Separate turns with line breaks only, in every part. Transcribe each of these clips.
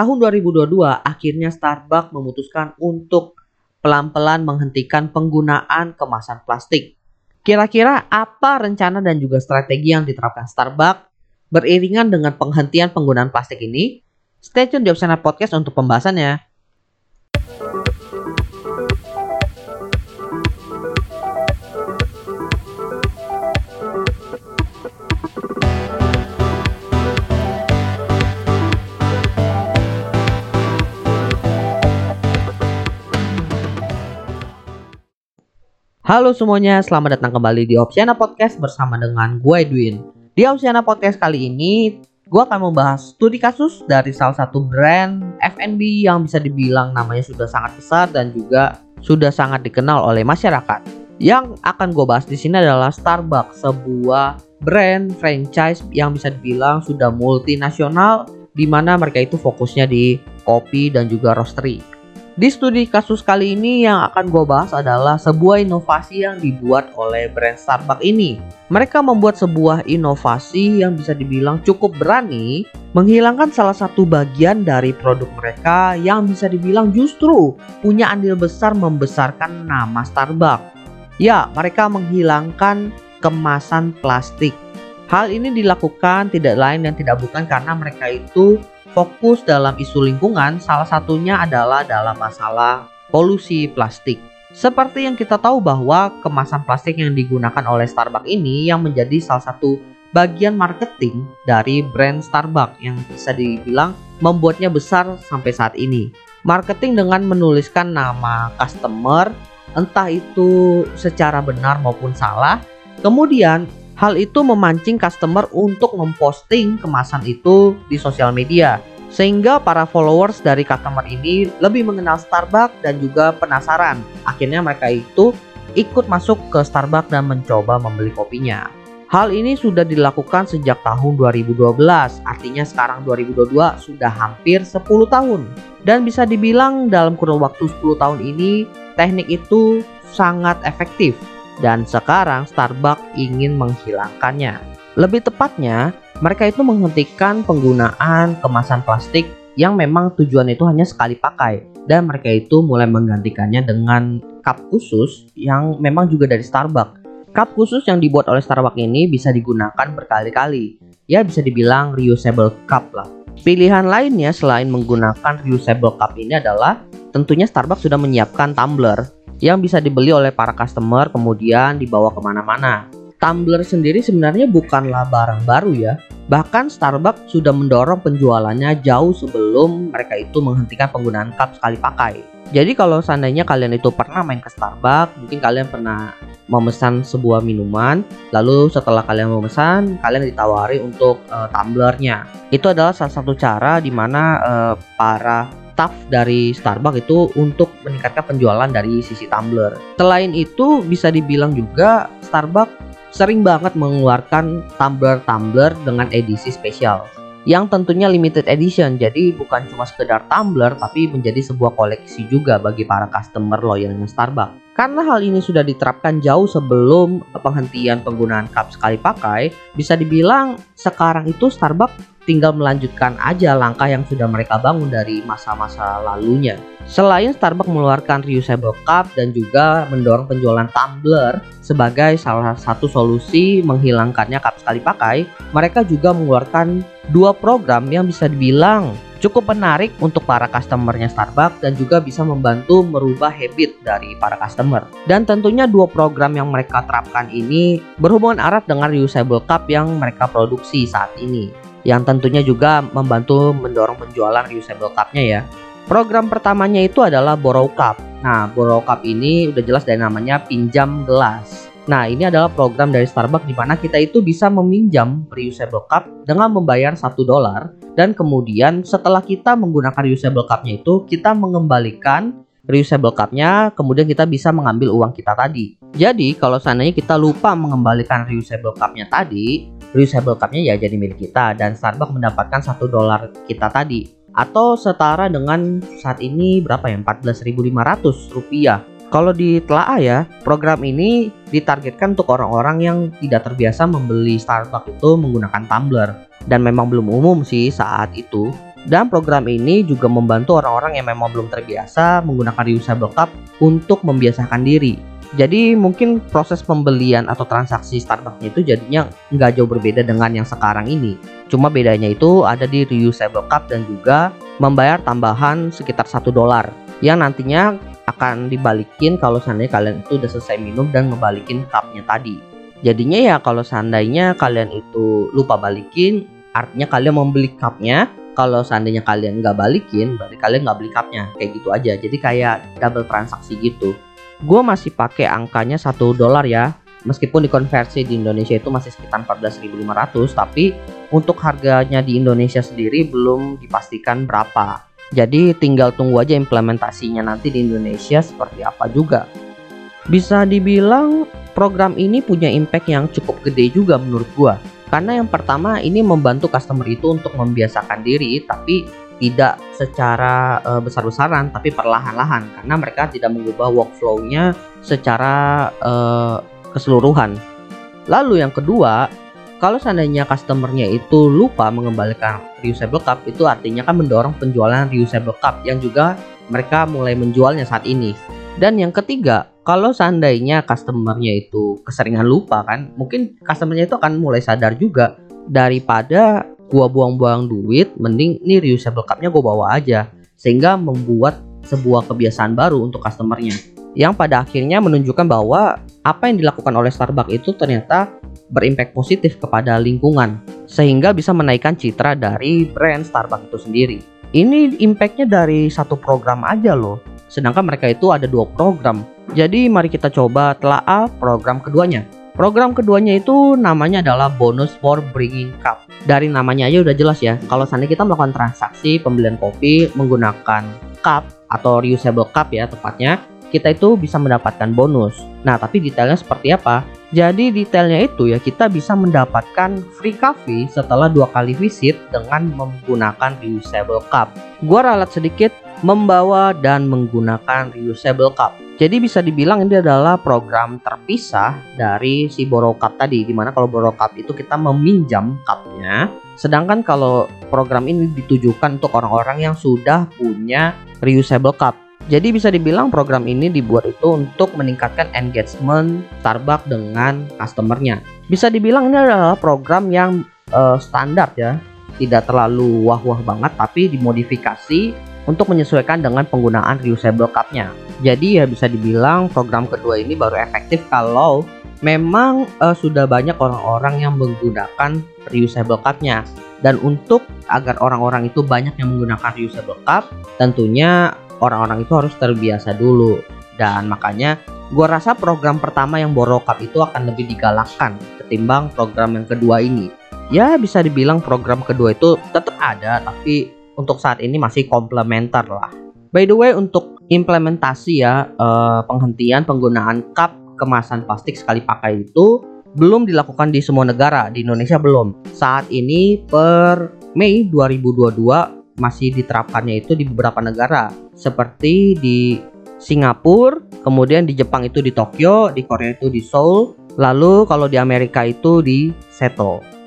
tahun 2022 akhirnya Starbucks memutuskan untuk pelan-pelan menghentikan penggunaan kemasan plastik. Kira-kira apa rencana dan juga strategi yang diterapkan Starbucks beriringan dengan penghentian penggunaan plastik ini? Stay tune di Opsiana Podcast untuk pembahasannya. Halo semuanya, selamat datang kembali di Opsiana Podcast bersama dengan gue Edwin. Di Opsiana Podcast kali ini, gue akan membahas studi kasus dari salah satu brand F&B yang bisa dibilang namanya sudah sangat besar dan juga sudah sangat dikenal oleh masyarakat. Yang akan gue bahas di sini adalah Starbucks, sebuah brand franchise yang bisa dibilang sudah multinasional di mana mereka itu fokusnya di kopi dan juga roastery. Di studi kasus kali ini yang akan gue bahas adalah sebuah inovasi yang dibuat oleh brand Starbucks ini. Mereka membuat sebuah inovasi yang bisa dibilang cukup berani menghilangkan salah satu bagian dari produk mereka yang bisa dibilang justru punya andil besar membesarkan nama Starbucks. Ya, mereka menghilangkan kemasan plastik. Hal ini dilakukan tidak lain dan tidak bukan karena mereka itu fokus dalam isu lingkungan salah satunya adalah dalam masalah polusi plastik. Seperti yang kita tahu bahwa kemasan plastik yang digunakan oleh Starbucks ini yang menjadi salah satu bagian marketing dari brand Starbucks yang bisa dibilang membuatnya besar sampai saat ini. Marketing dengan menuliskan nama customer, entah itu secara benar maupun salah. Kemudian Hal itu memancing customer untuk memposting kemasan itu di sosial media. Sehingga para followers dari customer ini lebih mengenal Starbucks dan juga penasaran. Akhirnya mereka itu ikut masuk ke Starbucks dan mencoba membeli kopinya. Hal ini sudah dilakukan sejak tahun 2012, artinya sekarang 2022 sudah hampir 10 tahun. Dan bisa dibilang dalam kurun waktu 10 tahun ini, teknik itu sangat efektif dan sekarang Starbucks ingin menghilangkannya. Lebih tepatnya, mereka itu menghentikan penggunaan kemasan plastik yang memang tujuan itu hanya sekali pakai dan mereka itu mulai menggantikannya dengan cup khusus yang memang juga dari Starbucks. Cup khusus yang dibuat oleh Starbucks ini bisa digunakan berkali-kali. Ya bisa dibilang reusable cup lah. Pilihan lainnya selain menggunakan reusable cup ini adalah tentunya Starbucks sudah menyiapkan tumbler yang bisa dibeli oleh para customer kemudian dibawa ke mana-mana. Tumbler sendiri sebenarnya bukanlah barang baru ya. Bahkan Starbucks sudah mendorong penjualannya jauh sebelum mereka itu menghentikan penggunaan cup sekali pakai. Jadi kalau seandainya kalian itu pernah main ke Starbucks, mungkin kalian pernah memesan sebuah minuman, lalu setelah kalian memesan, kalian ditawari untuk uh, tumblernya. Itu adalah salah satu cara di mana uh, para staff dari Starbucks itu untuk meningkatkan penjualan dari sisi tumbler. Selain itu bisa dibilang juga Starbucks sering banget mengeluarkan tumbler-tumbler dengan edisi spesial yang tentunya limited edition jadi bukan cuma sekedar tumbler tapi menjadi sebuah koleksi juga bagi para customer loyalnya Starbucks karena hal ini sudah diterapkan jauh sebelum penghentian penggunaan cup sekali pakai bisa dibilang sekarang itu Starbucks tinggal melanjutkan aja langkah yang sudah mereka bangun dari masa-masa lalunya. Selain Starbucks mengeluarkan reusable cup dan juga mendorong penjualan tumbler sebagai salah satu solusi menghilangkannya cup sekali pakai, mereka juga mengeluarkan dua program yang bisa dibilang cukup menarik untuk para customernya Starbucks dan juga bisa membantu merubah habit dari para customer. Dan tentunya dua program yang mereka terapkan ini berhubungan erat dengan reusable cup yang mereka produksi saat ini yang tentunya juga membantu mendorong penjualan reusable cup-nya ya. Program pertamanya itu adalah Borrow Cup. Nah, Borrow Cup ini udah jelas dari namanya pinjam gelas. Nah, ini adalah program dari Starbucks di mana kita itu bisa meminjam reusable cup dengan membayar satu dolar dan kemudian setelah kita menggunakan reusable cup-nya itu kita mengembalikan reusable cup-nya kemudian kita bisa mengambil uang kita tadi. Jadi, kalau seandainya kita lupa mengembalikan reusable cup-nya tadi, reusable cup-nya ya jadi milik kita dan Starbucks mendapatkan satu dolar kita tadi atau setara dengan saat ini berapa ya 14.500 rupiah kalau di ditelaah ya, program ini ditargetkan untuk orang-orang yang tidak terbiasa membeli Starbucks itu menggunakan tumbler dan memang belum umum sih saat itu. Dan program ini juga membantu orang-orang yang memang belum terbiasa menggunakan reusable cup untuk membiasakan diri. Jadi mungkin proses pembelian atau transaksi Starbucks itu jadinya nggak jauh berbeda dengan yang sekarang ini. Cuma bedanya itu ada di reusable cup dan juga membayar tambahan sekitar satu dolar yang nantinya akan dibalikin kalau seandainya kalian itu udah selesai minum dan ngebalikin cupnya tadi. Jadinya ya kalau seandainya kalian itu lupa balikin, artinya kalian membeli cupnya. Kalau seandainya kalian nggak balikin, berarti kalian nggak beli cupnya. Kayak gitu aja. Jadi kayak double transaksi gitu. Gue masih pakai angkanya satu dolar ya. Meskipun dikonversi di Indonesia itu masih sekitar 14.500, tapi untuk harganya di Indonesia sendiri belum dipastikan berapa. Jadi tinggal tunggu aja implementasinya nanti di Indonesia seperti apa juga. Bisa dibilang program ini punya impact yang cukup gede juga menurut gua. Karena yang pertama ini membantu customer itu untuk membiasakan diri tapi tidak secara uh, besar-besaran tapi perlahan-lahan karena mereka tidak mengubah workflow-nya secara uh, keseluruhan. Lalu yang kedua, kalau seandainya customernya itu lupa mengembalikan reusable cup itu artinya kan mendorong penjualan reusable cup yang juga mereka mulai menjualnya saat ini. Dan yang ketiga, kalau seandainya customernya itu keseringan lupa kan, mungkin customernya itu akan mulai sadar juga daripada gua buang-buang duit, mending nih reusable cupnya gua bawa aja, sehingga membuat sebuah kebiasaan baru untuk customernya. Yang pada akhirnya menunjukkan bahwa apa yang dilakukan oleh Starbucks itu ternyata berimpact positif kepada lingkungan, sehingga bisa menaikkan citra dari brand Starbucks itu sendiri. Ini impactnya dari satu program aja loh, sedangkan mereka itu ada dua program jadi mari kita coba telaah program keduanya. Program keduanya itu namanya adalah bonus for bringing cup. Dari namanya aja udah jelas ya. Kalau seandainya kita melakukan transaksi pembelian kopi menggunakan cup atau reusable cup ya tepatnya, kita itu bisa mendapatkan bonus. Nah, tapi detailnya seperti apa? Jadi detailnya itu ya kita bisa mendapatkan free coffee setelah dua kali visit dengan menggunakan reusable cup. Gua ralat sedikit membawa dan menggunakan reusable cup. Jadi bisa dibilang ini adalah program terpisah dari si borrow cup tadi di mana kalau borrow cup itu kita meminjam cupnya. Sedangkan kalau program ini ditujukan untuk orang-orang yang sudah punya reusable cup. Jadi bisa dibilang program ini dibuat itu untuk meningkatkan engagement Starbucks dengan customernya. Bisa dibilang ini adalah program yang uh, standar ya, tidak terlalu wah-wah banget tapi dimodifikasi untuk menyesuaikan dengan penggunaan reusable cupnya. Jadi ya bisa dibilang program kedua ini baru efektif kalau memang uh, sudah banyak orang-orang yang menggunakan reusable cupnya. Dan untuk agar orang-orang itu banyak yang menggunakan reusable cup, tentunya orang-orang itu harus terbiasa dulu. Dan makanya gue rasa program pertama yang borrow cup itu akan lebih digalakkan ketimbang program yang kedua ini. Ya bisa dibilang program kedua itu tetap ada tapi untuk saat ini masih komplementer lah. By the way untuk implementasi ya uh, penghentian penggunaan cup kemasan plastik sekali pakai itu belum dilakukan di semua negara. Di Indonesia belum. Saat ini per Mei 2022 masih diterapkannya itu di beberapa negara. Seperti di Singapura kemudian di Jepang itu di Tokyo di Korea itu di Seoul lalu kalau di Amerika itu di Seattle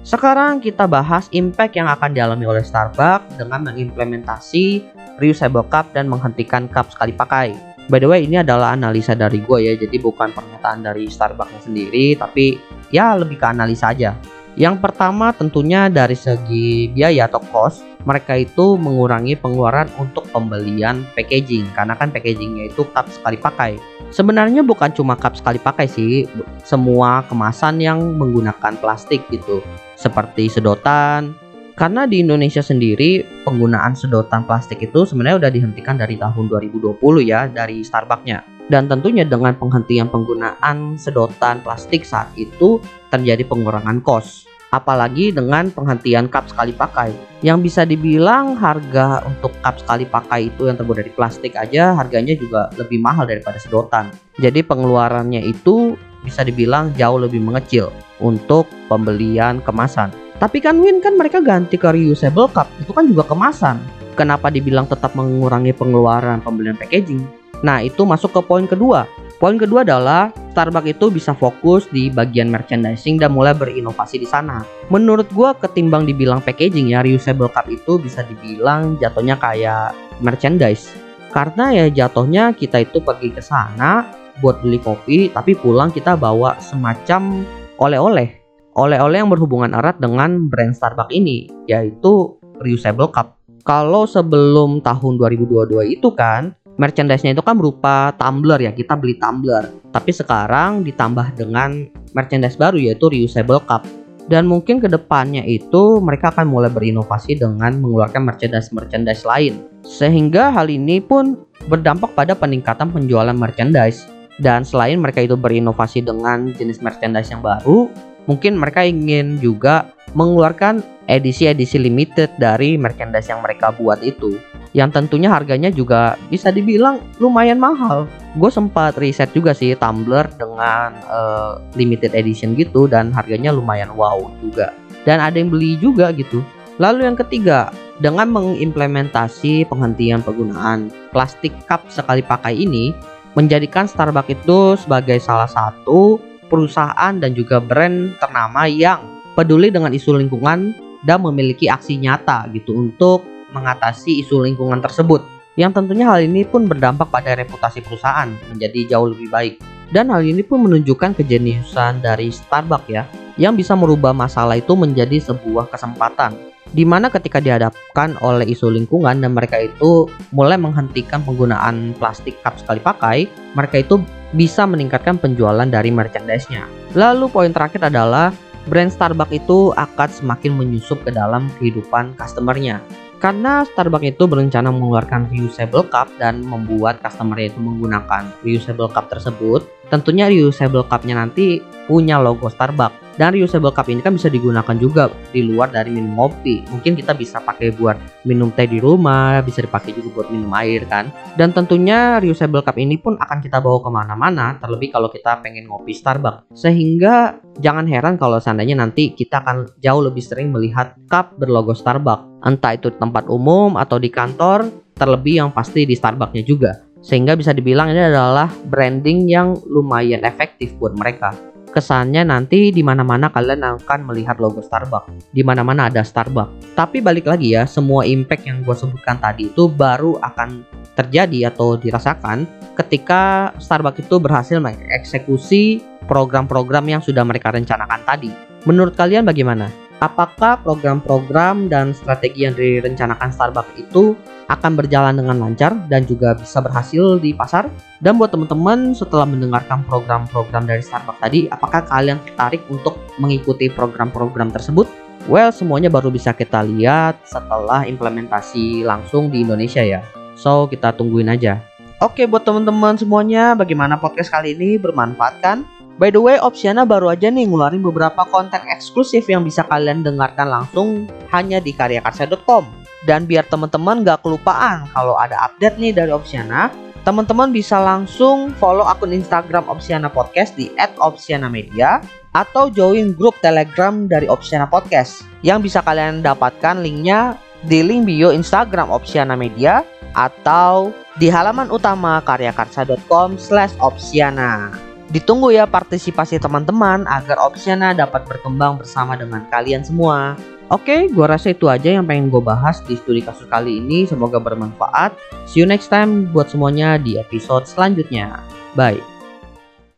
sekarang kita bahas impact yang akan dialami oleh Starbucks dengan mengimplementasi reusable cup dan menghentikan cup sekali pakai. By the way, ini adalah analisa dari gue ya, jadi bukan pernyataan dari Starbucks sendiri, tapi ya lebih ke analisa aja. Yang pertama tentunya dari segi biaya atau cost, mereka itu mengurangi pengeluaran untuk pembelian packaging karena kan packagingnya itu cup sekali pakai. Sebenarnya bukan cuma cup sekali pakai sih, semua kemasan yang menggunakan plastik gitu, seperti sedotan, karena di Indonesia sendiri penggunaan sedotan plastik itu sebenarnya udah dihentikan dari tahun 2020 ya dari Starbucksnya. Dan tentunya dengan penghentian penggunaan sedotan plastik saat itu terjadi pengurangan kos. Apalagi dengan penghentian cup sekali pakai. Yang bisa dibilang harga untuk cup sekali pakai itu yang terbuat dari plastik aja harganya juga lebih mahal daripada sedotan. Jadi pengeluarannya itu bisa dibilang jauh lebih mengecil untuk pembelian kemasan. Tapi kan Win kan mereka ganti ke reusable cup, itu kan juga kemasan. Kenapa dibilang tetap mengurangi pengeluaran pembelian packaging? Nah, itu masuk ke poin kedua. Poin kedua adalah Starbucks itu bisa fokus di bagian merchandising dan mulai berinovasi di sana. Menurut gua ketimbang dibilang packaging ya, reusable cup itu bisa dibilang jatuhnya kayak merchandise. Karena ya jatuhnya kita itu pergi ke sana buat beli kopi, tapi pulang kita bawa semacam oleh-oleh. Oleh-oleh yang berhubungan erat dengan brand Starbucks ini, yaitu reusable cup. Kalau sebelum tahun 2022 itu kan merchandise-nya itu kan berupa tumbler ya, kita beli tumbler. Tapi sekarang ditambah dengan merchandise baru yaitu reusable cup. Dan mungkin ke depannya itu mereka akan mulai berinovasi dengan mengeluarkan merchandise-merchandise lain. Sehingga hal ini pun berdampak pada peningkatan penjualan merchandise. Dan selain mereka itu berinovasi dengan jenis merchandise yang baru, mungkin mereka ingin juga mengeluarkan edisi-edisi limited dari merchandise yang mereka buat itu yang tentunya harganya juga bisa dibilang lumayan mahal. Gue sempat riset juga sih tumbler dengan uh, limited edition gitu dan harganya lumayan wow juga. Dan ada yang beli juga gitu. Lalu yang ketiga, dengan mengimplementasi penghentian penggunaan plastik cup sekali pakai ini menjadikan Starbucks itu sebagai salah satu perusahaan dan juga brand ternama yang peduli dengan isu lingkungan dan memiliki aksi nyata gitu untuk mengatasi isu lingkungan tersebut. Yang tentunya hal ini pun berdampak pada reputasi perusahaan menjadi jauh lebih baik. Dan hal ini pun menunjukkan kejeniusan dari Starbucks ya, yang bisa merubah masalah itu menjadi sebuah kesempatan. Di mana ketika dihadapkan oleh isu lingkungan dan mereka itu mulai menghentikan penggunaan plastik cup sekali pakai, mereka itu bisa meningkatkan penjualan dari merchandise-nya. Lalu poin terakhir adalah brand Starbucks itu akan semakin menyusup ke dalam kehidupan customernya. Karena Starbucks itu berencana mengeluarkan reusable cup dan membuat customer itu menggunakan reusable cup tersebut, tentunya reusable cupnya nanti punya logo Starbucks. Dan reusable cup ini kan bisa digunakan juga di luar dari minum kopi. Mungkin kita bisa pakai buat minum teh di rumah, bisa dipakai juga buat minum air kan. Dan tentunya reusable cup ini pun akan kita bawa ke mana-mana, terlebih kalau kita pengen ngopi Starbucks. Sehingga jangan heran kalau seandainya nanti kita akan jauh lebih sering melihat cup berlogo Starbucks. Entah itu di tempat umum atau di kantor, terlebih yang pasti di Starbucksnya juga. Sehingga bisa dibilang ini adalah branding yang lumayan efektif buat mereka kesannya nanti di mana-mana kalian akan melihat logo Starbucks. Di mana-mana ada Starbucks. Tapi balik lagi ya, semua impact yang gue sebutkan tadi itu baru akan terjadi atau dirasakan ketika Starbucks itu berhasil mengeksekusi program-program yang sudah mereka rencanakan tadi. Menurut kalian bagaimana? Apakah program-program dan strategi yang direncanakan Starbucks itu akan berjalan dengan lancar dan juga bisa berhasil di pasar. Dan buat teman-teman setelah mendengarkan program-program dari Starbucks tadi, apakah kalian tertarik untuk mengikuti program-program tersebut? Well, semuanya baru bisa kita lihat setelah implementasi langsung di Indonesia ya. So, kita tungguin aja. Oke, buat teman-teman semuanya, bagaimana podcast kali ini bermanfaat kan? By the way, Opsiana baru aja nih ngeluarin beberapa konten eksklusif yang bisa kalian dengarkan langsung hanya di karyakarsa.com. Dan biar teman-teman gak kelupaan kalau ada update nih dari Opsiana, teman-teman bisa langsung follow akun Instagram Opsiana Podcast di @opsiana_media atau join grup Telegram dari Opsiana Podcast yang bisa kalian dapatkan linknya di link bio Instagram Opsiana Media atau di halaman utama karyakarsa.com/opsiana. Ditunggu ya partisipasi teman-teman agar Opsiana dapat berkembang bersama dengan kalian semua. Oke, gua rasa itu aja yang pengen gue bahas di studi kasus kali ini. Semoga bermanfaat. See you next time buat semuanya di episode selanjutnya. Bye.